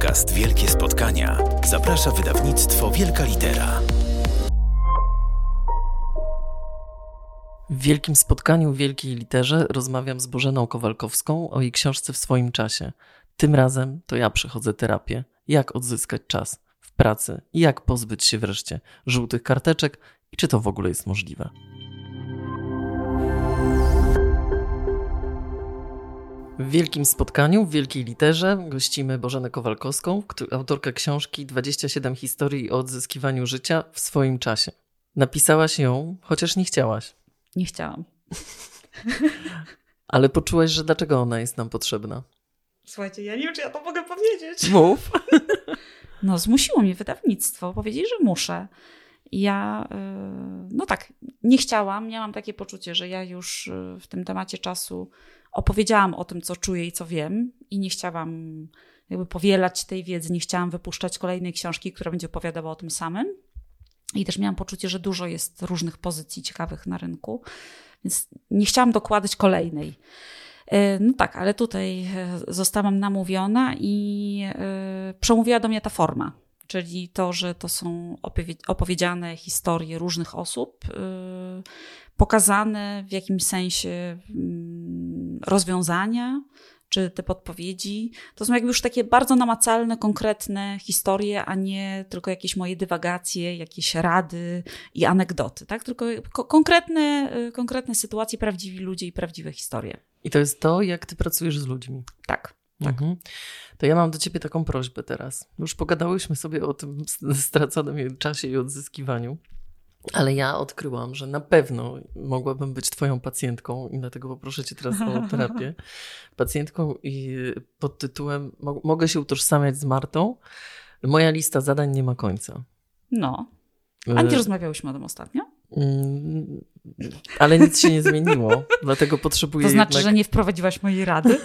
podcast Wielkie Spotkania zaprasza wydawnictwo Wielka Litera. W wielkim spotkaniu Wielkiej Literze rozmawiam z Bożeną Kowalkowską o jej książce w swoim czasie. Tym razem to ja przechodzę terapię. Jak odzyskać czas w pracy i jak pozbyć się wreszcie żółtych karteczek i czy to w ogóle jest możliwe. W wielkim spotkaniu, w wielkiej literze gościmy Bożenę Kowalkowską, autorkę książki 27 historii o odzyskiwaniu życia w swoim czasie. Napisałaś ją, chociaż nie chciałaś. Nie chciałam. Ale poczułaś, że dlaczego ona jest nam potrzebna? Słuchajcie, ja nie wiem, czy ja to mogę powiedzieć. Mów. No, zmusiło mnie wydawnictwo. Powiedzieli, że muszę. Ja, y, no tak, nie chciałam. Miałam takie poczucie, że ja już y, w tym temacie czasu opowiedziałam o tym, co czuję i co wiem, i nie chciałam jakby powielać tej wiedzy, nie chciałam wypuszczać kolejnej książki, która będzie opowiadała o tym samym. I też miałam poczucie, że dużo jest różnych pozycji ciekawych na rynku, więc nie chciałam dokładać kolejnej. E, no tak, ale tutaj e, zostałam namówiona i e, przemówiła do mnie ta forma, czyli to, że to są opowiedziane historie różnych osób, pokazane w jakimś sensie mm, rozwiązania, czy te podpowiedzi, to są jakby już takie bardzo namacalne, konkretne historie, a nie tylko jakieś moje dywagacje, jakieś rady i anegdoty, tak? Tylko konkretne, konkretne sytuacje, prawdziwi ludzie i prawdziwe historie. I to jest to, jak ty pracujesz z ludźmi. Tak. Tak. Mhm. To ja mam do ciebie taką prośbę teraz. Już pogadałyśmy sobie o tym straconym czasie i odzyskiwaniu. Ale ja odkryłam, że na pewno mogłabym być Twoją pacjentką i dlatego poproszę Cię teraz o terapię. Pacjentką i pod tytułem Mogę się utożsamiać z Martą. Moja lista zadań nie ma końca. No. A nie rozmawiałyśmy o tym ostatnio? Mm, ale nic się nie zmieniło, dlatego potrzebuję. To znaczy, jednak... że nie wprowadziłaś mojej rady?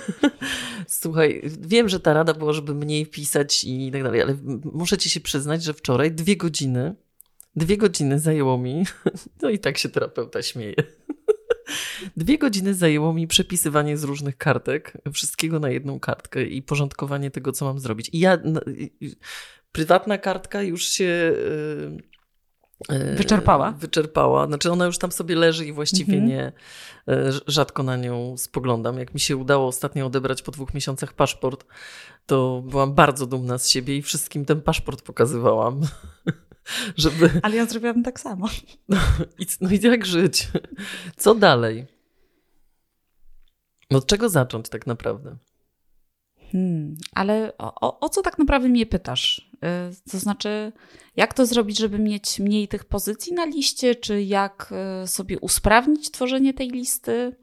Słuchaj, wiem, że ta rada była, żeby mniej pisać i tak dalej, ale muszę ci się przyznać, że wczoraj dwie godziny Dwie godziny zajęło mi, no i tak się terapeuta śmieje. Dwie godziny zajęło mi przepisywanie z różnych kartek, wszystkiego na jedną kartkę i porządkowanie tego, co mam zrobić. I ja, prywatna kartka już się e, e, wyczerpała. Wyczerpała. Znaczy ona już tam sobie leży i właściwie mhm. nie, e, rzadko na nią spoglądam. Jak mi się udało ostatnio odebrać po dwóch miesiącach paszport, to byłam bardzo dumna z siebie i wszystkim ten paszport pokazywałam. żeby... Ale ja zrobiłam tak samo. No i, no i jak żyć? Co dalej? No od czego zacząć tak naprawdę? Hmm, ale o, o, o, co tak naprawdę mnie pytasz? Y, to znaczy, jak to zrobić, żeby mieć mniej tych pozycji na liście, czy jak y, sobie usprawnić tworzenie tej listy?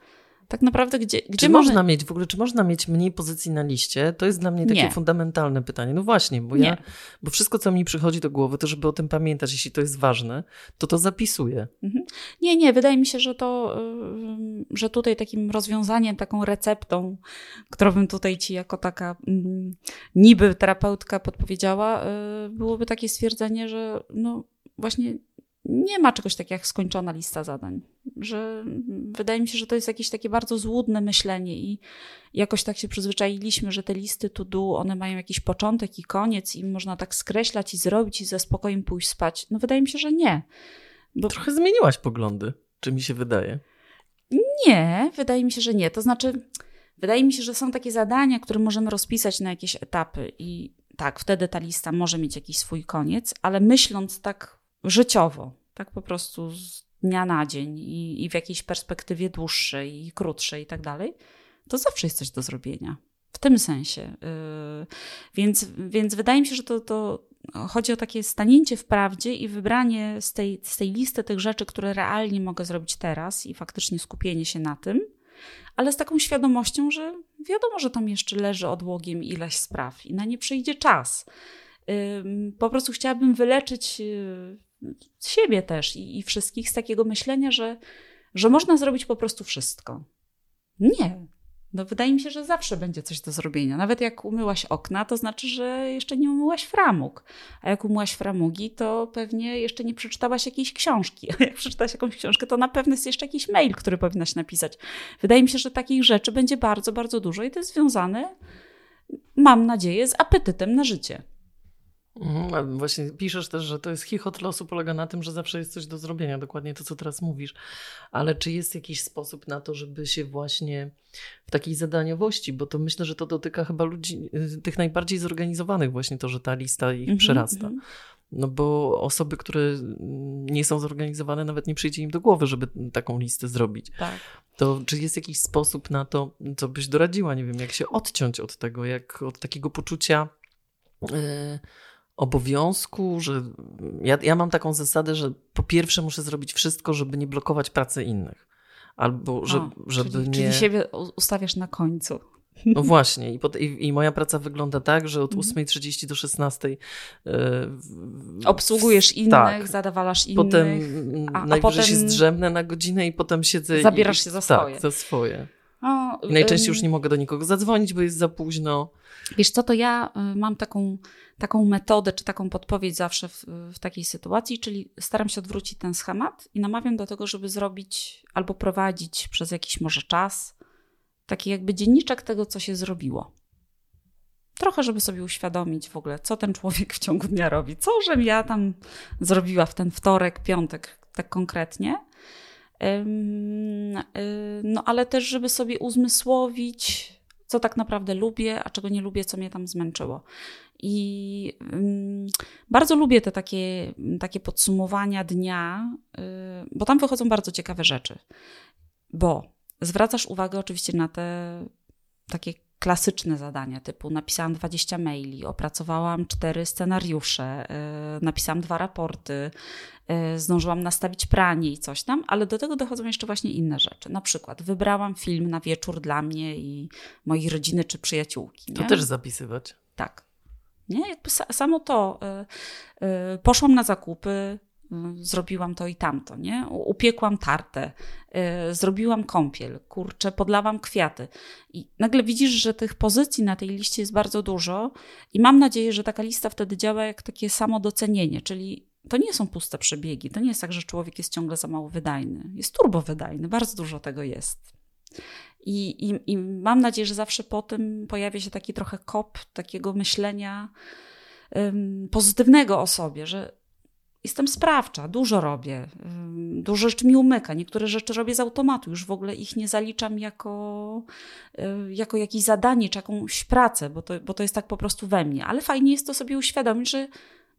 Tak naprawdę gdzie, gdzie czy mamy... można mieć w ogóle, czy można mieć mniej pozycji na liście? To jest dla mnie takie nie. fundamentalne pytanie. No właśnie, bo nie. ja, bo wszystko, co mi przychodzi do głowy, to żeby o tym pamiętać, jeśli to jest ważne, to to zapisuję. Mhm. Nie, nie, wydaje mi się, że to, że tutaj takim rozwiązaniem, taką receptą, którą bym tutaj ci jako taka mm, niby terapeutka podpowiedziała, y, byłoby takie stwierdzenie, że no właśnie nie ma czegoś takiego jak skończona lista zadań. Że wydaje mi się, że to jest jakieś takie bardzo złudne myślenie i jakoś tak się przyzwyczailiśmy, że te listy to do, one mają jakiś początek i koniec i można tak skreślać i zrobić i ze spokojem pójść spać. No wydaje mi się, że nie. Bo... Trochę zmieniłaś poglądy, czy mi się wydaje? Nie, wydaje mi się, że nie. To znaczy, wydaje mi się, że są takie zadania, które możemy rozpisać na jakieś etapy i tak, wtedy ta lista może mieć jakiś swój koniec, ale myśląc tak życiowo, tak po prostu z dnia na dzień i, i w jakiejś perspektywie dłuższej i krótszej i tak dalej, to zawsze jest coś do zrobienia. W tym sensie. Yy, więc, więc wydaje mi się, że to, to chodzi o takie stanięcie w prawdzie i wybranie z tej, z tej listy tych rzeczy, które realnie mogę zrobić teraz i faktycznie skupienie się na tym, ale z taką świadomością, że wiadomo, że tam jeszcze leży odłogiem ileś spraw i na nie przyjdzie czas. Po prostu chciałabym wyleczyć yy, siebie też i, i wszystkich z takiego myślenia, że, że można zrobić po prostu wszystko. Nie. No wydaje mi się, że zawsze będzie coś do zrobienia. Nawet jak umyłaś okna, to znaczy, że jeszcze nie umyłaś framug. A jak umyłaś framugi, to pewnie jeszcze nie przeczytałaś jakiejś książki. A jak przeczytałaś jakąś książkę, to na pewno jest jeszcze jakiś mail, który powinnaś napisać. Wydaje mi się, że takich rzeczy będzie bardzo, bardzo dużo i to jest związane mam nadzieję, z apetytem na życie. Mhm, właśnie piszesz też, że to jest chichot losu, polega na tym, że zawsze jest coś do zrobienia, dokładnie to, co teraz mówisz. Ale czy jest jakiś sposób na to, żeby się właśnie w takiej zadaniowości, bo to myślę, że to dotyka chyba ludzi, y, tych najbardziej zorganizowanych, właśnie to, że ta lista ich mm -hmm, przerasta. Mm -hmm. No bo osoby, które nie są zorganizowane, nawet nie przyjdzie im do głowy, żeby taką listę zrobić. Tak. To czy jest jakiś sposób na to, co byś doradziła? Nie wiem, jak się odciąć od tego, jak od takiego poczucia. Yy, obowiązku, że ja, ja mam taką zasadę, że po pierwsze muszę zrobić wszystko, żeby nie blokować pracy innych. Albo żeby, o, żeby czyli, nie. Czyli siebie ustawiasz na końcu. No właśnie, i, pod, i, i, moja praca wygląda tak, że od 8.30 do 16.00 yy, e, obsługujesz innych, tak. zadawalasz innych. Potem a, najwyżej a potem się zdrzemnę na godzinę i potem siedzę. Zabierasz i, się za swoje. Tak, za swoje. O, I najczęściej już nie mogę do nikogo zadzwonić, bo jest za późno. Wiesz co, to ja y, mam taką, taką metodę, czy taką podpowiedź zawsze w, w takiej sytuacji, czyli staram się odwrócić ten schemat i namawiam do tego, żeby zrobić albo prowadzić przez jakiś może czas taki jakby dzienniczek tego, co się zrobiło. Trochę, żeby sobie uświadomić w ogóle, co ten człowiek w ciągu dnia robi, co, żem ja tam zrobiła w ten wtorek, piątek, tak konkretnie. Y, no, ale też, żeby sobie uzmysłowić, co tak naprawdę lubię, a czego nie lubię, co mnie tam zmęczyło. I bardzo lubię te takie, takie podsumowania dnia, y, bo tam wychodzą bardzo ciekawe rzeczy. Bo zwracasz uwagę oczywiście na te takie klasyczne zadania, typu napisałam 20 maili, opracowałam cztery scenariusze, yy, napisałam dwa raporty, yy, zdążyłam nastawić pranie i coś tam, ale do tego dochodzą jeszcze właśnie inne rzeczy. Na przykład wybrałam film na wieczór dla mnie i mojej rodziny czy przyjaciółki. To też zapisywać. Tak. Nie? Jakby samo to. Yy, poszłam na zakupy, Y, zrobiłam to i tamto, nie? Upiekłam tartę, yy, zrobiłam kąpiel, kurczę, podlałam kwiaty. I nagle widzisz, że tych pozycji na tej liście jest bardzo dużo i mam nadzieję, że taka lista wtedy działa jak takie samo docenienie, czyli to nie są puste przebiegi, to nie jest tak, że człowiek jest ciągle za mało wydajny. Jest turbo wydajny, bardzo dużo tego jest. I, i, I mam nadzieję, że zawsze po tym pojawia się taki trochę kop takiego myślenia pozytywnego o sobie, że jestem sprawcza, dużo robię, dużo rzeczy mi umyka, niektóre rzeczy robię z automatu, już w ogóle ich nie zaliczam jako, y, jako jakieś zadanie czy jakąś pracę, bo to, bo to jest tak po prostu we mnie. Ale fajnie jest to sobie uświadomić, że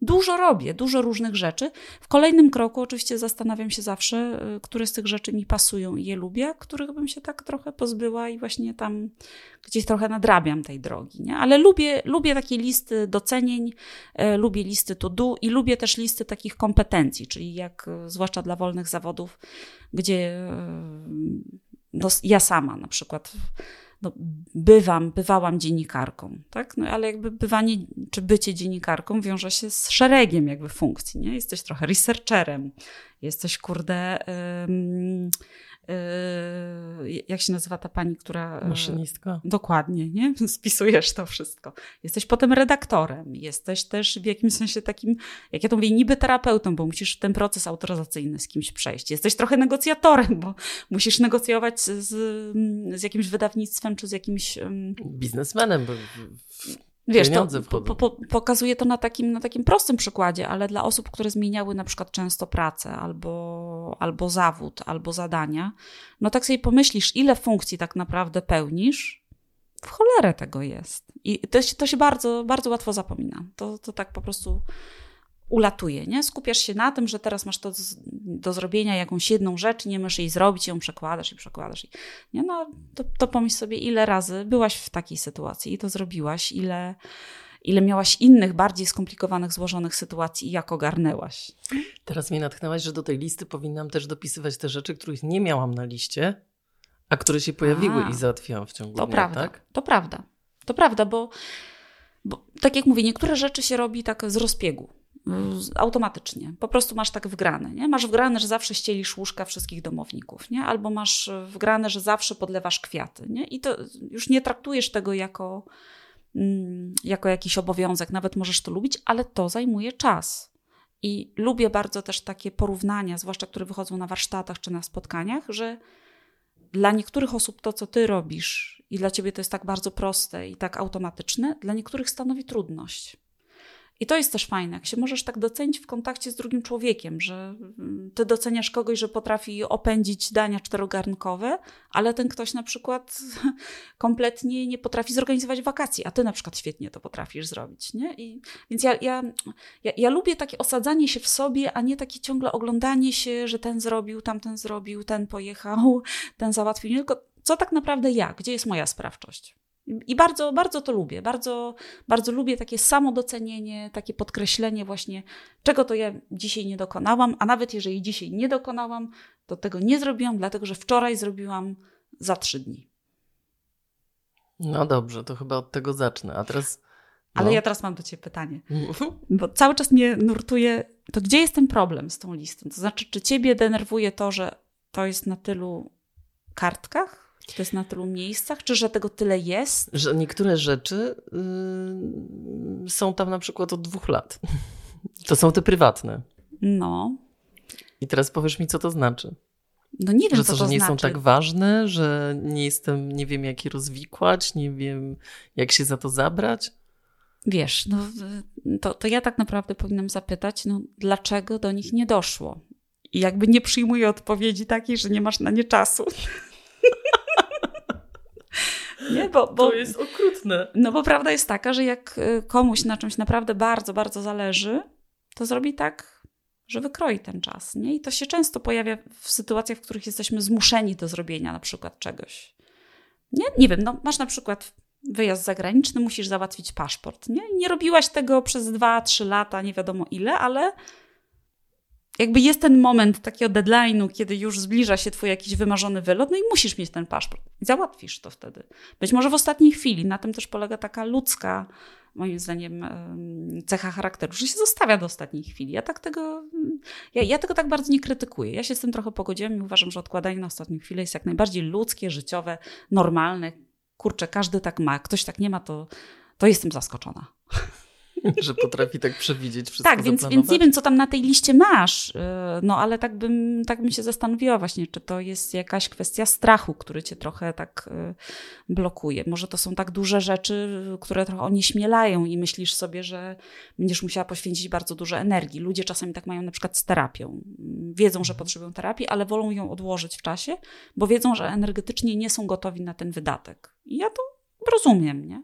Dużo robię, dużo różnych rzeczy. W kolejnym kroku oczywiście zastanawiam się zawsze, y, które z tych rzeczy mi pasują i je lubię, których bym się tak trochę pozbyła i właśnie tam gdzieś trochę nadrabiam tej drogi. Nie? Ale lubię, lubię takie listy docenień, e, lubię listy to do i lubię też listy takich kompetencji, czyli jak e, zwłaszcza dla wolnych zawodów, gdzie e, no, ja sama na przykład no, bywam, bywałam dziennikarką, tak? No, ale jakby bywanie czy bycie dziennikarką wiąże się z szeregiem jakby funkcji, nie? Jesteś trochę researcherem, jesteś kurde... Ym, Yy, jak się nazywa ta pani, która. Yy, Maszynistka. Dokładnie, nie? Spisujesz to wszystko. Jesteś potem redaktorem, jesteś też w jakimś sensie takim, jak ja to mówię, niby terapeutą, bo musisz ten proces autoryzacyjny z kimś przejść. Jesteś trochę negocjatorem, bo musisz negocjować z, z jakimś wydawnictwem czy z jakimś. Biznesmenem, bo Wiesz, to po, po, pokazuje to na takim, na takim prostym przykładzie, ale dla osób, które zmieniały na przykład często pracę albo, albo zawód, albo zadania, no tak sobie pomyślisz, ile funkcji tak naprawdę pełnisz, w cholerę tego jest. I to, to się bardzo, bardzo łatwo zapomina. To, to tak po prostu ulatuje, nie? Skupiasz się na tym, że teraz masz to do zrobienia jakąś jedną rzecz, nie możesz jej zrobić, ją przekładasz i przekładasz. Nie? No, to, to pomyśl sobie, ile razy byłaś w takiej sytuacji i to zrobiłaś, ile, ile miałaś innych, bardziej skomplikowanych, złożonych sytuacji i jak ogarnęłaś. Teraz mnie natchnęłaś, że do tej listy powinnam też dopisywać te rzeczy, których nie miałam na liście, a które się pojawiły a, i załatwiłam w ciągu to dnia, prawda, tak? To prawda. To prawda, bo, bo tak jak mówię, niektóre rzeczy się robi tak z rozpiegu automatycznie. Po prostu masz tak wgrane. Nie? Masz wgrane, że zawsze ścielisz łóżka wszystkich domowników, nie? albo masz wgrane, że zawsze podlewasz kwiaty. Nie? I to już nie traktujesz tego jako, mm, jako jakiś obowiązek, nawet możesz to lubić, ale to zajmuje czas. I lubię bardzo też takie porównania, zwłaszcza które wychodzą na warsztatach czy na spotkaniach, że dla niektórych osób to, co ty robisz, i dla ciebie to jest tak bardzo proste i tak automatyczne, dla niektórych stanowi trudność. I to jest też fajne, jak się możesz tak docenić w kontakcie z drugim człowiekiem, że mm, ty doceniasz kogoś, że potrafi opędzić dania czterogarnkowe, ale ten ktoś na przykład kompletnie nie potrafi zorganizować wakacji, a ty na przykład świetnie to potrafisz zrobić. Nie? I, więc ja, ja, ja, ja lubię takie osadzanie się w sobie, a nie takie ciągle oglądanie się, że ten zrobił, tamten zrobił, ten pojechał, ten załatwił. Tylko co tak naprawdę ja, gdzie jest moja sprawczość? I bardzo, bardzo to lubię. Bardzo, bardzo lubię takie samodocenienie, takie podkreślenie właśnie, czego to ja dzisiaj nie dokonałam, a nawet jeżeli dzisiaj nie dokonałam, to tego nie zrobiłam, dlatego że wczoraj zrobiłam za trzy dni. No dobrze, to chyba od tego zacznę. A teraz. No. Ale ja teraz mam do Ciebie pytanie, bo cały czas mnie nurtuje, to gdzie jest ten problem z tą listą? To znaczy, czy Ciebie denerwuje to, że to jest na tylu kartkach? Czy to jest na tylu miejscach, czy że tego tyle jest? Że niektóre rzeczy yy, są tam na przykład od dwóch lat. To są te prywatne. No. I teraz powiesz mi, co to znaczy. No nie wiem, że co to, to że nie znaczy. są tak ważne, że nie jestem, nie wiem jak je rozwikłać, nie wiem jak się za to zabrać. Wiesz, no, to, to ja tak naprawdę powinnam zapytać, no, dlaczego do nich nie doszło? I jakby nie przyjmuję odpowiedzi takiej, że nie masz na nie czasu. nie, bo, bo, To jest okrutne. no bo prawda jest taka, że jak y, komuś na czymś naprawdę bardzo, bardzo zależy, to zrobi tak, że wykroi ten czas. Nie? I to się często pojawia w sytuacjach, w których jesteśmy zmuszeni do zrobienia na przykład czegoś. Nie, nie wiem, no, masz na przykład wyjazd zagraniczny, musisz załatwić paszport. Nie, nie robiłaś tego przez dwa, trzy lata, nie wiadomo ile, ale jakby jest ten moment takiego deadline'u, kiedy już zbliża się twój jakiś wymarzony wylot, no i musisz mieć ten paszport. I załatwisz to wtedy. Być może w ostatniej chwili. Na tym też polega taka ludzka, moim zdaniem, em, cecha charakteru, że się zostawia do ostatniej chwili. Ja tak tego, ja, ja tego tak bardzo nie krytykuję. Ja się z tym trochę pogodziłam i uważam, że odkładanie na ostatnią chwilę jest jak najbardziej ludzkie, życiowe, normalne. Kurczę, każdy tak ma. Ktoś tak nie ma, to, to jestem zaskoczona. że potrafi tak przewidzieć wszystko Tak, więc, więc nie wiem, co tam na tej liście masz, yy, no ale tak bym, tak bym się zastanowiła właśnie, czy to jest jakaś kwestia strachu, który cię trochę tak yy, blokuje. Może to są tak duże rzeczy, które trochę onieśmielają i myślisz sobie, że będziesz musiała poświęcić bardzo dużo energii. Ludzie czasami tak mają na przykład z terapią. Wiedzą, że potrzebują terapii, ale wolą ją odłożyć w czasie, bo wiedzą, że energetycznie nie są gotowi na ten wydatek. I ja to rozumiem, nie?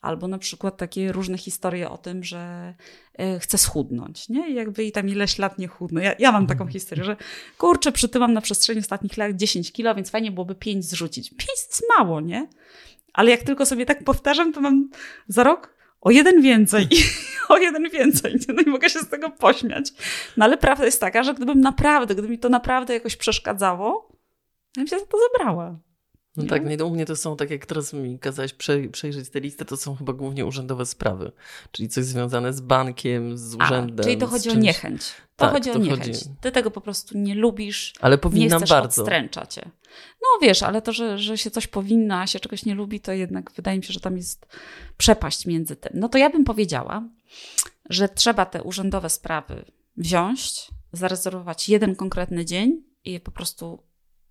Albo na przykład takie różne historie o tym, że e, chcę schudnąć, nie? I jakby i tam ileś lat nie chudnę. Ja, ja mam taką historię, że kurczę, przytyłam na przestrzeni ostatnich lat 10 kilo, więc fajnie byłoby 5 zrzucić. 5 jest mało, nie? Ale jak tylko sobie tak powtarzam, to mam za rok o jeden więcej o jeden więcej. No i mogę się z tego pośmiać. No ale prawda jest taka, że gdybym naprawdę, gdyby mi to naprawdę jakoś przeszkadzało, ja bym się za to zabrała. No Nie? tak, nie, u mnie to są, tak jak teraz mi kazałeś prze, przejrzeć tę listę, to są chyba głównie urzędowe sprawy. Czyli coś związane z bankiem, z urzędem. A, czyli to chodzi o niechęć. To Tak, chodzi o to niechęć. chodzi- Ty tego po prostu nie lubisz, Ale nie powinnam chcesz bardzo. odstręcza cię. No wiesz, ale to, że, że się coś powinna, a się czegoś nie lubi, to jednak wydaje mi się, że tam jest przepaść między tym. No to ja bym powiedziała, że trzeba te urzędowe sprawy wziąć, zarezerwować jeden konkretny dzień i po prostu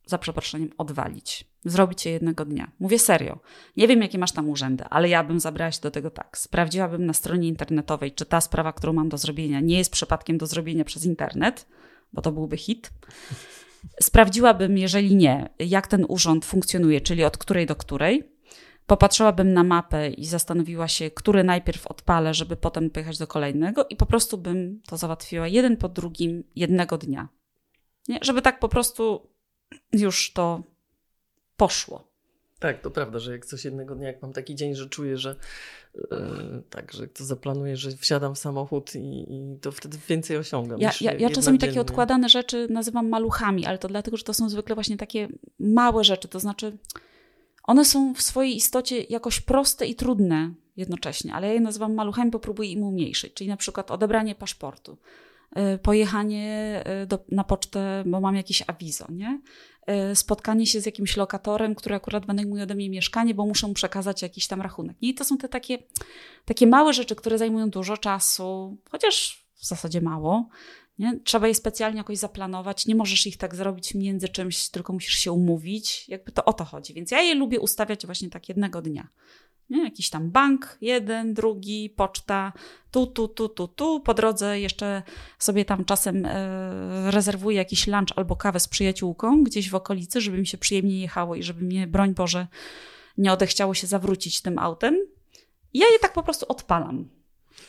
za przeproszeniem odwalić. Zrobić je jednego dnia. Mówię serio. Nie wiem, jakie masz tam urzędy, ale ja bym zabrała się do tego tak. Sprawdziłabym na stronie internetowej, czy ta sprawa, którą mam do zrobienia, nie jest przypadkiem do zrobienia przez internet, bo to byłby hit. Sprawdziłabym, jeżeli nie, jak ten urząd funkcjonuje, czyli od której do której. Popatrzyłabym na mapę i zastanowiła się, który najpierw odpalę, żeby potem pojechać do kolejnego, i po prostu bym to załatwiła jeden po drugim jednego dnia. Nie? Żeby tak po prostu już to poszło. Tak, to prawda, że jak coś jednego dnia, jak mam taki dzień, że czuję, że e, tak, że to zaplanuję, że wsiadam w samochód i, i to wtedy więcej osiągam. Ja, ja, ja czasami takie odkładane rzeczy nazywam maluchami, ale to dlatego, że to są zwykle właśnie takie małe rzeczy. To znaczy, one są w swojej istocie jakoś proste i trudne jednocześnie, ale ja je nazywam maluchami, bo próbuję im umniejszyć. Czyli na przykład odebranie paszportu, pojechanie y, do, na pocztę, bo mam jakieś awizo, nie? Y, spotkanie się z jakimś lokatorem, który akurat wynajmuje ode mnie mieszkanie, bo muszę mu przekazać jakiś tam rachunek. Nie? I to są te takie, takie małe rzeczy, które zajmują dużo czasu, chociaż w zasadzie mało, Nie? Trzeba je specjalnie jakoś zaplanować. Nie możesz ich tak zrobić między czymś, tylko musisz się umówić. Jakby to o to chodzi. Więc ja je lubię ustawiać właśnie tak jednego dnia. Nie? Jakiś tam bank, jeden, drugi, poczta, tu, tu, tu, tu, tu. Po drodze jeszcze sobie tam czasem e, rezerwuję jakiś lunch albo kawę z przyjaciółką gdzieś w okolicy, żeby mi się przyjemnie jechało i żeby mnie, broń Boże, nie odechciało się zawrócić tym autem. I ja je tak po prostu odpalam.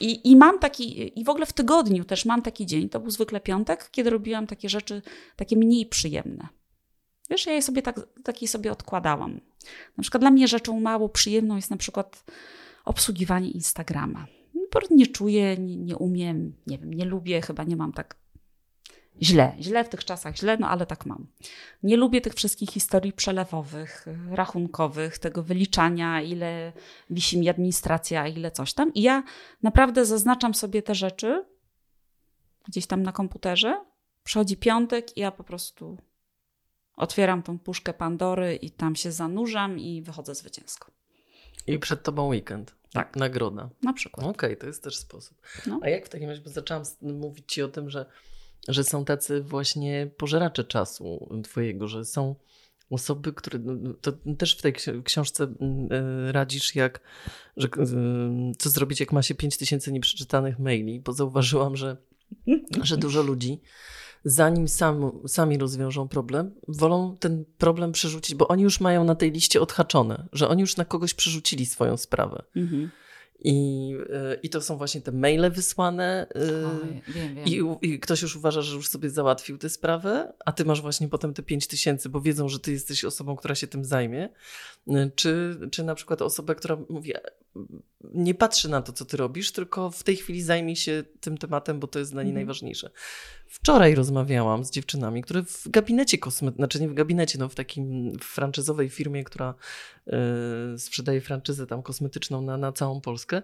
I, I mam taki, i w ogóle w tygodniu też mam taki dzień, to był zwykle piątek, kiedy robiłam takie rzeczy, takie mniej przyjemne. Wiesz, ja je sobie tak, takie sobie odkładałam. Na przykład dla mnie rzeczą mało przyjemną jest na przykład obsługiwanie Instagrama. Nie czuję, nie, nie umiem, nie wiem, nie lubię, chyba nie mam tak źle. Źle w tych czasach, źle, no ale tak mam. Nie lubię tych wszystkich historii przelewowych, rachunkowych, tego wyliczania, ile wisi mi administracja, ile coś tam. I ja naprawdę zaznaczam sobie te rzeczy gdzieś tam na komputerze. Przychodzi piątek i ja po prostu otwieram tą puszkę Pandory i tam się zanurzam i wychodzę zwycięsko. I przed tobą weekend. Tak. Nagroda. Na przykład. Okej, okay, to jest też sposób. No. A jak w takim razie, bo zaczęłam mówić ci o tym, że, że są tacy właśnie pożeracze czasu twojego, że są osoby, które no, no, to też w tej książce e, radzisz, jak, że, co zrobić, jak ma się 5000 nieprzeczytanych maili, bo zauważyłam, że, że dużo ludzi zanim sam, sami rozwiążą problem, wolą ten problem przerzucić, bo oni już mają na tej liście odhaczone, że oni już na kogoś przerzucili swoją sprawę. Mhm. I, e, I to są właśnie te maile wysłane. E, o, wiem, wiem. I, I, ktoś już uważa, że już sobie załatwił tę sprawę, a ty masz właśnie potem te 5 tysięcy, bo wiedzą, że ty jesteś osobą, która się tym zajmie. E, czy, czy na przykład osoba, która mówi, nie patrzy na to, co ty robisz, tylko w tej chwili zajmie się tym tematem, bo to jest dla niej mhm. najważniejsze. Wczoraj rozmawiałam z dziewczynami, które w gabinecie kosmetycznym, znaczy nie w gabinecie, no w takim franczyzowej firmie, która y, sprzedaje franczyzę tam kosmetyczną na, na całą Polskę.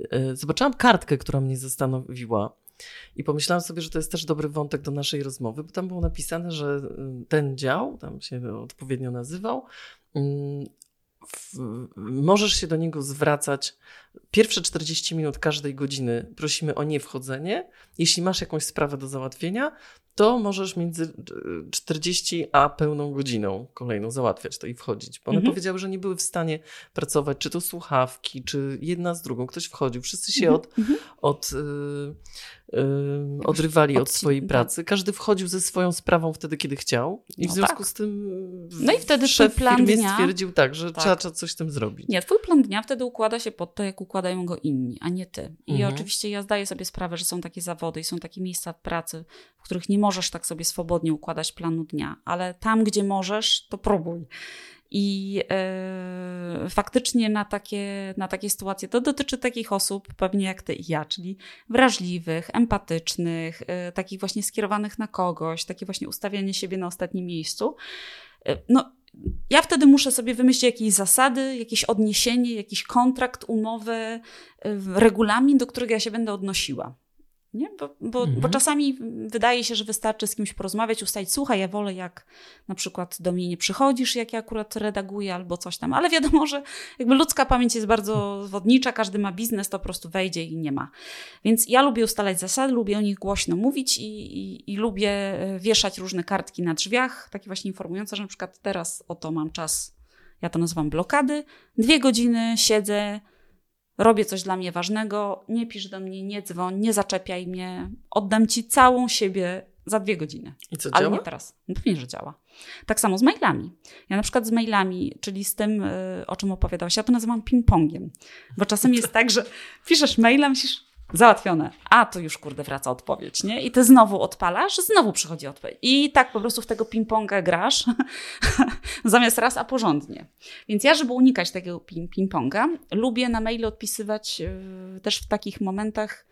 Y, zobaczyłam kartkę, która mnie zastanowiła. I pomyślałam sobie, że to jest też dobry wątek do naszej rozmowy, bo tam było napisane, że ten dział, tam się odpowiednio nazywał, w, możesz się do niego zwracać pierwsze 40 minut każdej godziny. Prosimy o niewchodzenie. Jeśli masz jakąś sprawę do załatwienia, to możesz między 40 a pełną godziną kolejną załatwiać to i wchodzić. Bo one mhm. powiedziały, że nie były w stanie pracować, czy to słuchawki, czy jedna z drugą. Ktoś wchodził. Wszyscy się mhm. od, mhm. od, yy, yy, odrywali od, od swojej pracy. Każdy wchodził ze swoją sprawą wtedy, kiedy chciał. I no w związku tak. z tym no i wtedy szef plan firmie dnia... stwierdził tak, że tak. Trzeba, trzeba coś z tym zrobić. Nie, twój plan dnia wtedy układa się pod to, jak układają go inni, a nie ty. I mhm. oczywiście ja zdaję sobie sprawę, że są takie zawody i są takie miejsca pracy, w których nie możesz tak sobie swobodnie układać planu dnia, ale tam, gdzie możesz, to próbuj. I yy, faktycznie na takie, na takie sytuacje to dotyczy takich osób, pewnie jak ty i ja, czyli wrażliwych, empatycznych, yy, takich właśnie skierowanych na kogoś, takie właśnie ustawianie siebie na ostatnim miejscu. Yy, no, ja wtedy muszę sobie wymyślić jakieś zasady, jakieś odniesienie, jakiś kontrakt, umowę, regulamin, do którego ja się będę odnosiła. Nie? Bo, bo, mhm. bo, czasami wydaje się, że wystarczy z kimś porozmawiać, ustalić, słuchaj, ja wolę jak na przykład do mnie nie przychodzisz, jak ja akurat redaguję albo coś tam, ale wiadomo, że jakby ludzka pamięć jest bardzo zwodnicza, każdy ma biznes, to po prostu wejdzie i nie ma. Więc ja lubię ustalać zasady, lubię o nich głośno mówić i, i, i lubię e, wieszać różne kartki na drzwiach, takie właśnie informujące, że na przykład teraz oto mam czas, ja to nazywam blokady, dwie godziny siedzę, robię coś dla mnie ważnego, nie pisz do mnie, nie dzwoń, nie zaczepiaj mnie, oddam ci całą siebie za dwie godziny. I co, Ale działa? nie teraz. No pewnie, że działa. Tak samo z mailami. Ja na przykład z mailami, czyli z tym, y, o czym opowiadałaś, ja to nazywam ping-pongiem. Bo czasem jest tak, że piszesz maila, myślisz, Załatwione. A to już kurde wraca odpowiedź, nie? I ty znowu odpalasz, znowu przychodzi odpowiedź. I tak po prostu w tego ping-ponga grasz, zamiast raz, a porządnie. Więc ja, żeby unikać takiego ping-ponga, lubię na maile odpisywać yy, też w takich momentach,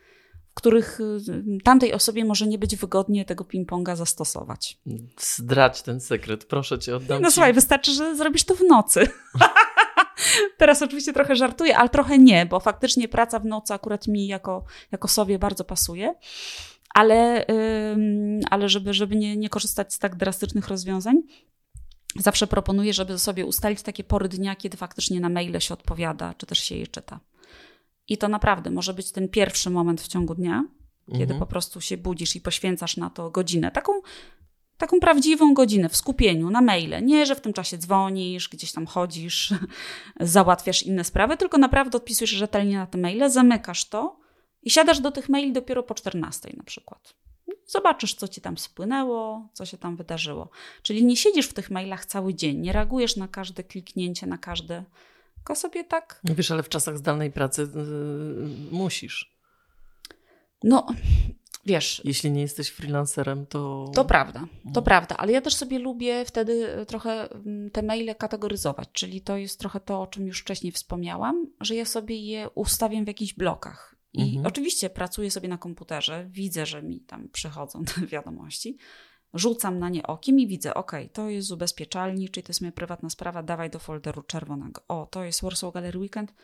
w których yy, tamtej osobie może nie być wygodnie tego ping-ponga zastosować. Zdrać ten sekret, proszę cię, oddam No ci. słuchaj, wystarczy, że zrobisz to w nocy. Teraz oczywiście trochę żartuję, ale trochę nie, bo faktycznie praca w nocy akurat mi jako, jako sobie bardzo pasuje. Ale, ale żeby, żeby nie, nie korzystać z tak drastycznych rozwiązań, zawsze proponuję, żeby sobie ustalić takie pory dnia, kiedy faktycznie na maile się odpowiada, czy też się je czyta. I to naprawdę może być ten pierwszy moment w ciągu dnia, kiedy Mhm. po prostu się budzisz i poświęcasz na to godzinę. Taką, taką prawdziwą godzinę w skupieniu, na maile. Nie, że w tym czasie dzwonisz, gdzieś tam chodzisz, załatwiasz inne sprawy, tylko naprawdę odpisujesz rzetelnie na te maile, zamykasz to i siadasz do tych maili dopiero po 14 na przykład. Zobaczysz, co ci tam spłynęło, co się tam wydarzyło. Czyli nie siedzisz w tych mailach cały dzień, nie reagujesz na każde kliknięcie, na każde. Tylko sobie tak. Wiesz, ale w czasach zdalnej pracy yy, musisz. No, wiesz, Jeśli nie jesteś freelancerem, to. To prawda, to Mhm. prawda, ale ja też sobie lubię wtedy e, trochę mm, te maile kategoryzować, czyli to jest trochę to, o czym już wcześniej wspomniałam, że ja sobie je ustawiam w jakichś blokach. I Mhm. oczywiście pracuję sobie na komputerze, widzę, że mi tam przychodzą te wiadomości, rzucam na nie okiem i widzę, ok, to jest z ubezpieczalni, czyli to jest moja prywatna sprawa, dawaj do folderu czerwonego. O, to jest Warsaw Gallery Weekend,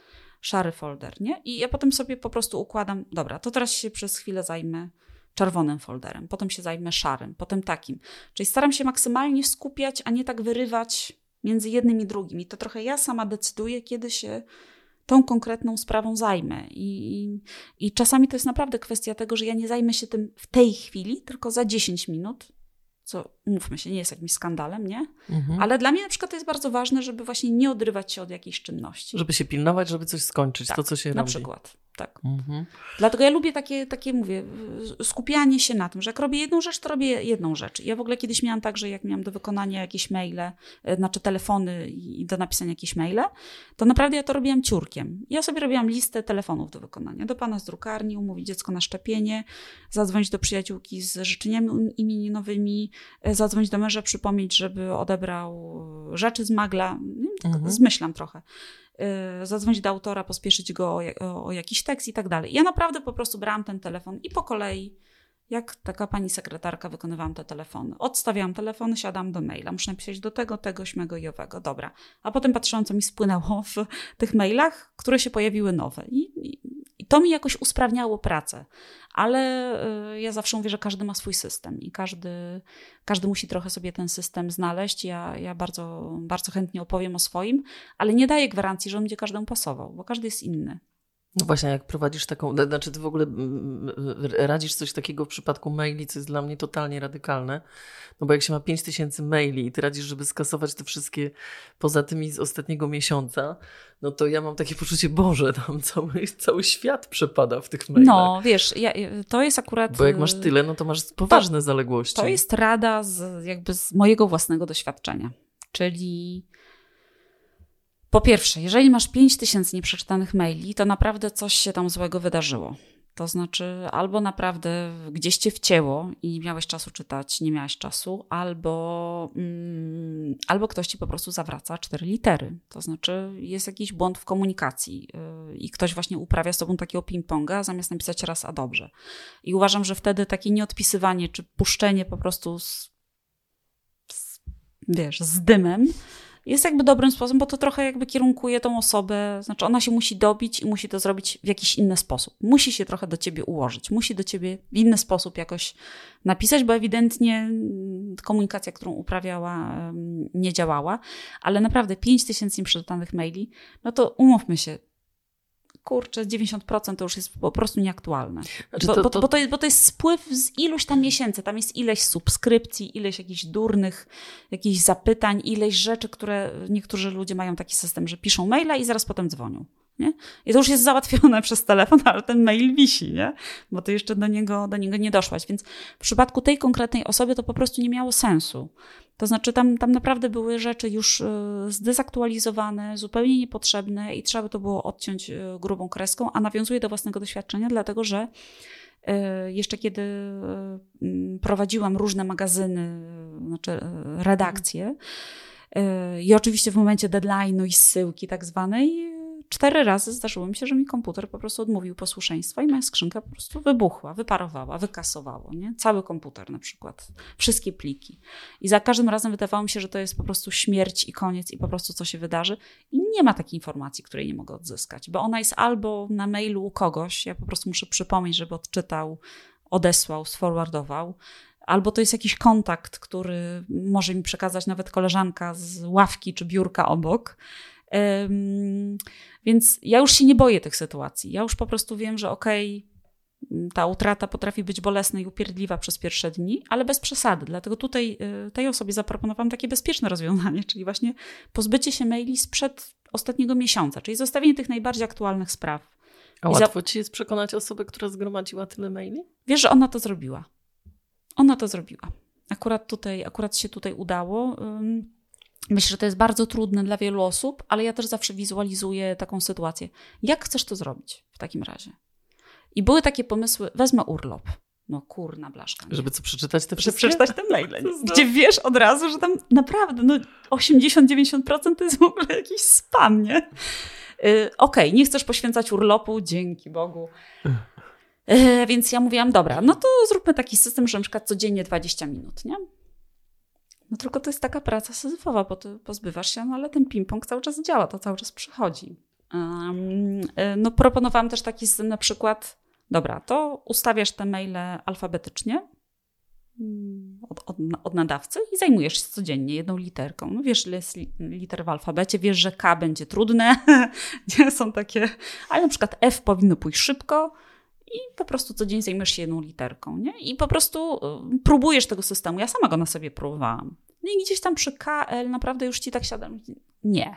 szary folder, nie? I ja potem sobie po prostu układam, dobra, to teraz się przez chwilę zajmę czerwonym folderem, potem się zajmę szarym, potem takim. Czyli staram się maksymalnie skupiać, a nie tak wyrywać między jednym i drugim. I to trochę ja sama decyduję, kiedy się tą konkretną sprawą zajmę. I, i, I czasami to jest naprawdę kwestia tego, że ja nie zajmę się tym w tej chwili, tylko za 10 minut, co mówmy się, nie jest jakimś skandalem, nie? Mhm. Ale dla mnie na przykład to jest bardzo ważne, żeby właśnie nie odrywać się od jakiejś czynności. Żeby się pilnować, żeby coś skończyć, Tak, to co się Na robi. przykład, tak. Mhm. Dlatego ja lubię takie, takie, mówię, skupianie się na tym, że jak robię jedną rzecz, to robię jedną rzecz. Ja w ogóle kiedyś miałam tak, że jak miałam do wykonania jakieś maile, e, znaczy telefony i do napisania jakieś maile, to naprawdę ja to robiłam ciurkiem. Ja sobie robiłam listę telefonów do wykonania. Do pana z drukarni, umówić dziecko na szczepienie, zadzwonić do przyjaciółki z życzeniami imieninowymi, e, zadzwonić do męża, przypomnieć, żeby odebrał rzeczy z magla. Wiem, tak Mhm. Zmyślam trochę zadzwonić do autora, pospieszyć go o, o, o jakiś tekst i tak dalej. Ja naprawdę po prostu brałam ten telefon i po kolei, jak taka pani sekretarka, wykonywałam te telefony. Odstawiałam telefon, siadam do maila. Muszę napisać do tego, tego, śmego i owego. Dobra. A potem patrzyłam, co mi spłynęło w tych mailach, które się pojawiły nowe. I, i, i to mi jakoś usprawniało pracę. Ale y, ja zawsze mówię, że każdy ma swój system i każdy, każdy musi trochę sobie ten system znaleźć. Ja, ja bardzo, bardzo chętnie opowiem o swoim, ale nie daję gwarancji, że on będzie każdemu pasował, bo każdy jest inny. No właśnie, jak prowadzisz taką, znaczy ty w ogóle mm, radzisz coś takiego w przypadku maili, co jest dla mnie totalnie radykalne, no bo jak się ma 5000 maili i ty radzisz, żeby skasować te wszystkie poza tymi z ostatniego miesiąca, no to ja mam takie poczucie, Boże, tam cały, cały świat przepada w tych mailach. No, wiesz, ja, to jest akurat. Bo jak masz y, tyle, no to masz poważne zaległości. To jest rada z, jakby z mojego własnego doświadczenia. Czyli po pierwsze, jeżeli masz 5000 nieprzeczytanych maili, to naprawdę coś się tam złego wydarzyło. To znaczy, albo naprawdę gdzieś cię wcięło i miałeś czasu czytać, nie miałeś czasu, albo, mm, albo ktoś ci po prostu zawraca cztery litery. To znaczy, jest jakiś błąd w komunikacji yy, i ktoś właśnie uprawia z tobą takiego ping-ponga, zamiast napisać raz a dobrze. I uważam, że wtedy takie nieodpisywanie czy puszczenie po prostu z, z, wiesz, z dymem jest jakby dobrym sposobem, bo to trochę jakby kierunkuje tą osobę, znaczy ona się musi dobić i musi to zrobić w jakiś inny sposób. Musi się trochę do ciebie ułożyć, musi do ciebie w inny sposób jakoś napisać, bo ewidentnie mm, komunikacja, którą uprawiała, nie działała, ale naprawdę 5 tysięcy nieprzeczytanych maili, no to umówmy się, kurczę, 90% to już jest po prostu nieaktualne. Znaczy Bo, to- bo, to- bo, to jest, bo to jest spływ z iluś tam miesięcy, tam jest ileś subskrypcji, ileś jakichś durnych, jakichś zapytań, ileś rzeczy, które niektórzy ludzie mają taki system, że piszą maila i zaraz potem dzwonią. Nie? I to już jest załatwione przez telefon, ale ten mail wisi, nie? bo ty jeszcze do niego, do niego nie doszłaś. Więc w przypadku tej konkretnej osoby to po prostu nie miało sensu. To znaczy, tam, tam naprawdę były rzeczy już y, zdezaktualizowane, zupełnie niepotrzebne i trzeba by to było odciąć y, grubą kreską, a nawiązuję do własnego doświadczenia, dlatego że y, jeszcze kiedy prowadziłam różne magazyny, znaczy redakcje, i oczywiście w momencie deadline'u i zsyłki tak zwanej, cztery razy zdarzyło mi się, że mi komputer po prostu odmówił posłuszeństwa i moja skrzynka po prostu wybuchła, wyparowała, wykasowało, nie? Cały komputer na przykład, wszystkie pliki. I za każdym razem wydawało mi się, że to jest po prostu śmierć i koniec i po prostu co się wydarzy. I nie ma takiej informacji, której nie mogę odzyskać, bo ona jest albo na mailu u kogoś, ja po prostu muszę przypomnieć, żeby odczytał, odesłał, sforwardował, albo to jest jakiś kontakt, który może mi przekazać nawet koleżanka z ławki czy biurka obok. Więc ja już się nie boję tych sytuacji. Ja już po prostu wiem, że okej, ta utrata potrafi być bolesna i upierdliwa przez pierwsze dni, ale bez przesady. Dlatego tutaj y, tej osobie zaproponowałam takie bezpieczne rozwiązanie, czyli właśnie pozbycie się maili sprzed ostatniego miesiąca, czyli zostawienie tych najbardziej aktualnych spraw. A łatwo ci jest przekonać osobę, która zgromadziła tyle maili? Wiesz, że ona to zrobiła. Ona to zrobiła. Akurat tutaj, akurat się tutaj udało. Myślę, że to jest bardzo trudne dla wielu osób, ale ja też zawsze wizualizuję taką sytuację. Jak chcesz to zrobić w takim razie? I były takie pomysły, wezmę urlop. No kurna blaszka. Nie? Żeby co, przeczytać te wszystkie? Żeby przeczytać te maile. Gdzie wiesz od razu, że tam naprawdę no 80-90% to jest w ogóle jakiś spam, nie? Yy, Okej, okay, nie chcesz poświęcać urlopu, dzięki Bogu. Yy, więc ja mówiłam, dobra, no to zróbmy taki system, że na przykład codziennie 20 minut, nie? No tylko to jest taka praca syzyfowa, bo ty pozbywasz się, no ale ten ping-pong cały czas działa, to cały czas przychodzi. Um, no proponowałam też taki na przykład, dobra, to ustawiasz te maile alfabetycznie mm, od, od, od, nadawcy i zajmujesz się codziennie jedną literką. No wiesz, ile jest liter w alfabecie, wiesz, że K będzie trudne, nie są takie, ale na przykład F powinno pójść szybko, i po prostu co dzień zajmujesz się jedną literką, nie? I po prostu y, próbujesz tego systemu. Ja sama go na sobie próbowałam. No i gdzieś tam przy KL naprawdę już ci tak siadam. Nie.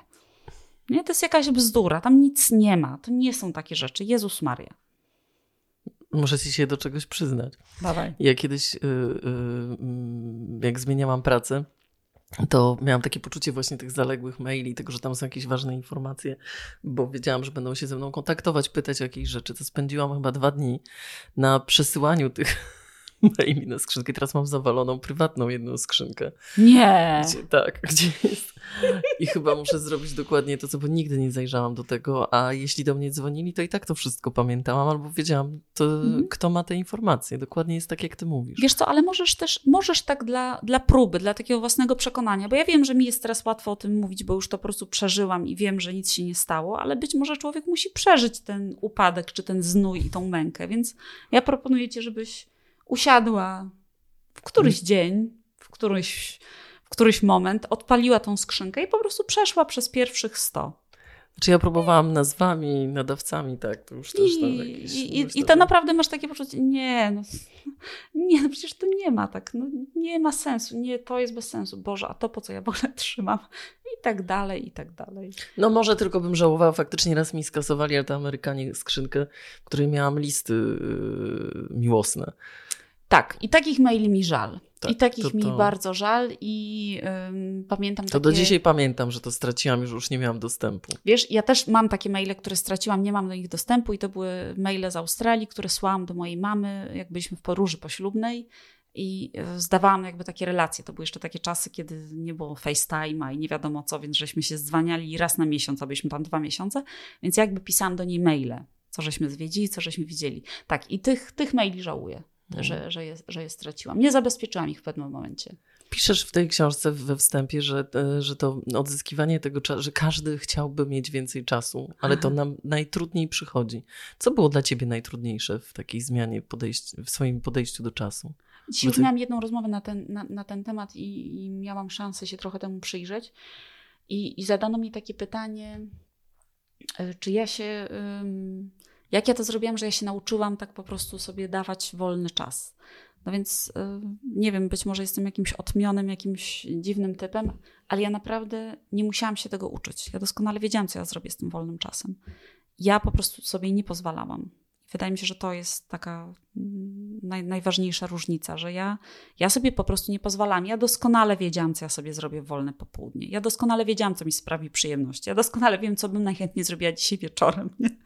Nie, to jest jakaś bzdura, tam nic nie ma. To nie są takie rzeczy. Jezus Maria. Muszę ci się do czegoś przyznać. Dawaj. Ja kiedyś, yy, yy, jak zmieniałam pracę, to miałam takie poczucie właśnie tych zaległych maili, tego, że tam są jakieś ważne informacje, bo wiedziałam, że będą się ze mną kontaktować, pytać o jakieś rzeczy. To spędziłam chyba dwa dni na przesyłaniu tych na skrzynkę. Teraz mam zawaloną prywatną jedną skrzynkę. Nie. Gdzie, tak, gdzie jest. I chyba muszę zrobić dokładnie to, co, bo nigdy nie zajrzałam do tego, a jeśli do mnie dzwonili, to i tak to wszystko pamiętałam, albo wiedziałam, to mhm. kto ma te informacje. Dokładnie jest tak, jak ty mówisz. Wiesz co, ale możesz też, możesz tak dla, dla próby, dla takiego własnego przekonania, bo ja wiem, że mi jest teraz łatwo o tym mówić, bo już to po prostu przeżyłam i wiem, że nic się nie stało, ale być może człowiek musi przeżyć ten upadek, czy ten znój i tą mękę, więc ja proponuję ci, żebyś usiadła w któryś hmm. dzień, w któryś, w któryś moment, odpaliła tą skrzynkę i po prostu przeszła przez pierwszych 100. Znaczy ja próbowałam nazwami, nadawcami, tak, to już też tam jakieś... I, i, i to naprawdę masz takie poczucie, nie, no, nie, no przecież to nie ma tak, no, nie ma sensu, nie, to jest bez sensu, Boże, a to po co ja w ogóle trzymam? I tak dalej, i tak dalej. No może tylko bym żałowała, faktycznie raz mi skasowali, ale to Amerykanie skrzynkę, w której miałam listy yy, miłosne. Tak, i takich maili mi żal. Tak, I takich to, to... mi bardzo żal i ym, pamiętam To takie... do dzisiaj pamiętam, że to straciłam, już, już nie miałam dostępu. Wiesz, ja też mam takie maile, które straciłam, nie mam do nich dostępu i to były maile z Australii, które słałam do mojej mamy, jak byliśmy w podróży poślubnej i e, zdawałam jakby takie relacje. To były jeszcze takie czasy, kiedy nie było FaceTime'a i nie wiadomo co, więc żeśmy się zwaniali raz na miesiąc, a byliśmy tam dwa miesiące, więc jakby pisałam do niej maile, co żeśmy zwiedzili, co żeśmy widzieli. Tak, i tych, tych maili żałuję. Mhm. że, że, je, że je straciłam. Nie zabezpieczyłam ich w pewnym momencie. Piszesz w tej książce we wstępie, że, e, że to odzyskiwanie tego czasu, że każdy chciałby mieć więcej czasu, ale to nam najtrudniej przychodzi. Co było dla ciebie najtrudniejsze w takiej zmianie podejść, w swoim podejściu do czasu? Dzisiaj już miałam jedną rozmowę na ten, na, na ten temat i, i, miałam szansę się trochę temu przyjrzeć. I, i zadano mi takie pytanie, e, czy ja się. Um, jak ja to zrobiłam, że ja się nauczyłam tak po prostu sobie dawać wolny czas. No więc y, nie wiem, być może jestem jakimś otmionym, jakimś dziwnym typem, ale ja naprawdę nie musiałam się tego uczyć. Ja doskonale wiedziałam, co ja zrobię z tym wolnym czasem. Ja po prostu sobie nie pozwalałam. Wydaje mi się, że to jest taka mm, naj, najważniejsza różnica, że ja, ja sobie po prostu nie pozwalam. Ja doskonale wiedziałam, co ja sobie zrobię w wolne popołudnie. Ja doskonale wiedziałam, co mi sprawi przyjemność. Ja doskonale wiem, co bym najchętniej zrobiła dzisiaj wieczorem. Nie?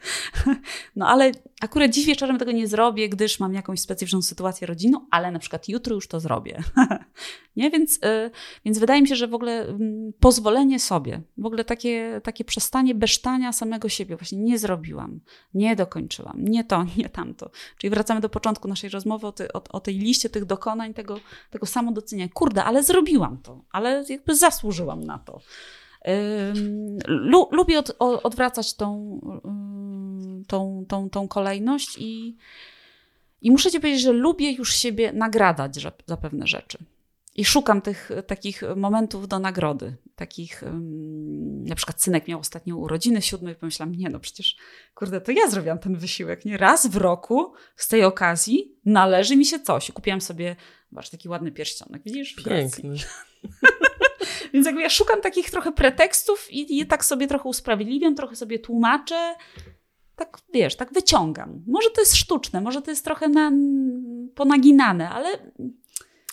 No ale akurat dziś wieczorem tego nie zrobię, gdyż mam jakąś specyficzną sytuację rodzinną, ale na przykład jutro już to zrobię. nie? Więc, y, więc wydaje mi się, że w ogóle mm, pozwolenie sobie, w ogóle takie, takie przestanie besztania samego siebie, właśnie nie zrobiłam, nie dokończyłam, nie to, nie tamto. Czyli wracamy do początku naszej rozmowy o, ty, o, o tej liście tych dokonań, tego, tego samodoceniania. Kurde, ale zrobiłam to, ale jakby zasłużyłam na to. lubię od, odwracać tą, tą, tą, tą kolejność i, i muszę ci powiedzieć, że lubię już siebie nagradać za pewne rzeczy. I szukam tych takich momentów do nagrody. Takich, na przykład synek miał ostatnio urodziny i pomyślałam, nie no przecież, kurde, to ja zrobiłam ten wysiłek, nie? Raz w roku z tej okazji należy mi się coś. Kupiłam sobie, zobacz, taki ładny pierścionek, widzisz? Piękny. Więc jakby ja szukam takich trochę pretekstów i je tak sobie trochę usprawiedliwiam, trochę sobie tłumaczę. Tak, wiesz, tak wyciągam. Może to jest sztuczne, może to jest trochę na, ponaginane, ale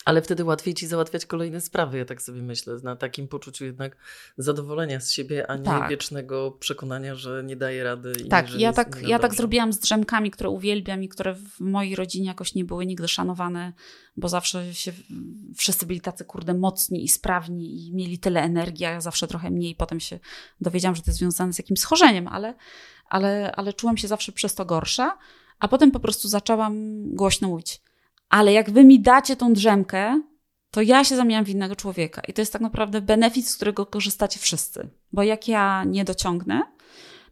ale wtedy łatwiej ci załatwiać kolejne sprawy, ja tak sobie myślę, na takim poczuciu jednak zadowolenia z siebie, a nie tak. wiecznego przekonania, że nie daje rady. I tak, że ja, tak, ja tak zrobiłam z drzemkami, które uwielbiam i które w mojej rodzinie jakoś nie były nigdy szanowane, bo zawsze się wszyscy byli tacy kurde mocni i sprawni i mieli tyle energii, a ja zawsze trochę mniej. Potem się dowiedziałam, że to jest związane z jakimś schorzeniem, ale, ale, ale czułam się zawsze przez to gorsza. A potem po prostu zaczęłam głośno mówić ale jak wy mi dacie tą drzemkę, to ja się zamieniam w innego człowieka. I to jest tak naprawdę benefit, z którego korzystacie wszyscy. Bo jak ja nie dociągnę,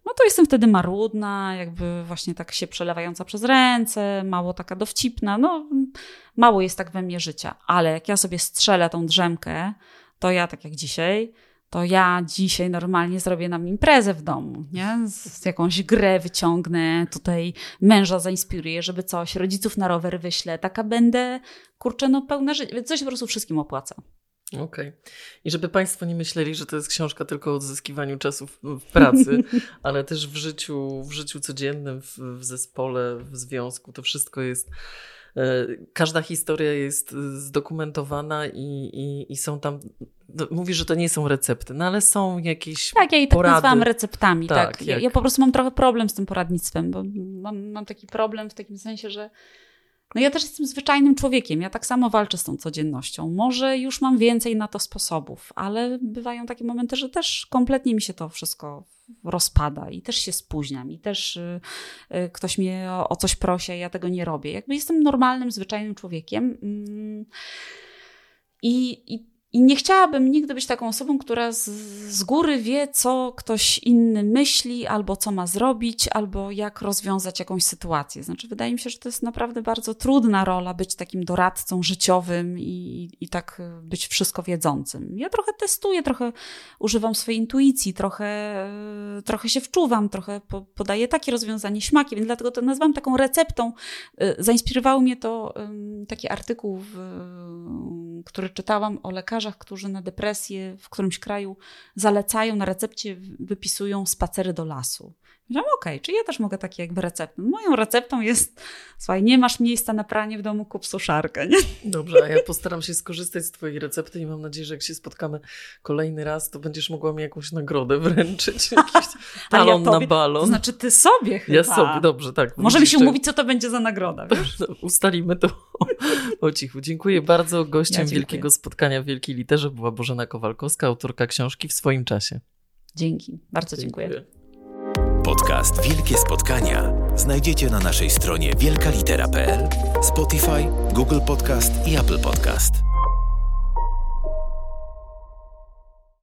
no to jestem wtedy marudna, jakby właśnie tak się przelewająca przez ręce, mało taka dowcipna, no mało jest tak we mnie życia. Ale jak ja sobie strzelę tą drzemkę, to ja tak jak dzisiaj to ja dzisiaj normalnie zrobię nam imprezę w domu, nie? Z, jakąś grę wyciągnę, tutaj męża zainspiruję, żeby coś, rodziców na rower wyślę, taka będę, kurczę, no pełna życia, coś po prostu wszystkim opłaca. Okej. Okay. I żeby Państwo nie myśleli, że to jest książka tylko o odzyskiwaniu czasu w, w pracy, ale też w życiu, w życiu codziennym, w, w zespole, w związku, to wszystko jest każda historia jest zdokumentowana i, i, i są tam. No, mówisz, że to nie są recepty, no ale są jakieś. Tak, ja i tak nazywam receptami. Tak, tak. Ja, ja, po prostu mam trochę problem z tym poradnictwem, bo mam, mam taki problem w takim sensie, że no ja też jestem zwyczajnym człowiekiem, ja tak samo walczę z tą codziennością. Może już mam więcej na to sposobów, ale bywają takie momenty, że też kompletnie mi się to wszystko rozpada i też się spóźniam i też y, y, ktoś mnie o, coś prosi, a ja tego nie robię. Jakby jestem normalnym, zwyczajnym człowiekiem. Mm, I, i i nie chciałabym nigdy być taką osobą, która z, z, góry wie, co ktoś inny myśli, albo co ma zrobić, albo jak rozwiązać jakąś sytuację. Znaczy, wydaje mi się, że to jest naprawdę bardzo trudna rola być takim doradcą życiowym i, i tak być wszystko wiedzącym. Ja trochę testuję, trochę używam swojej intuicji, trochę, trochę się wczuwam, trochę po, podaję takie rozwiązanie śmaki, więc dlatego to nazwam taką receptą. Y, zainspirował mnie to taki artykuł, który czytałam o lekarzach, lekarzach, którzy na depresję w którymś kraju zalecają, na recepcie wypisują spacery do lasu. Myślałam, okej, okay, czy ja też mogę takie jakby receptę? Moją receptą jest, słuchaj, nie masz miejsca na pranie w domu, kup suszarkę, nie? Dobrze, a ja postaram się skorzystać z twojej recepty i mam nadzieję, że jak się spotkamy kolejny raz, to będziesz mogła mi jakąś nagrodę wręczyć, jakiś talon ja tobie, na balon. To znaczy ty sobie chyba. Ja sobie, dobrze, tak. Możemy się umówić, co to będzie za nagroda, wiesz? Ustalimy to o cichu. Dziękuję bardzo. Gościem ja Wielkiego Spotkania w Wielkiej Literze była Bożena Kowalkowska, autorka książki w swoim czasie. Dzięki, bardzo dziękuję. dziękuję. Podcast Wielkie Spotkania znajdziecie na naszej stronie wielkalitera.pl, Spotify, Google Podcast i Apple Podcast.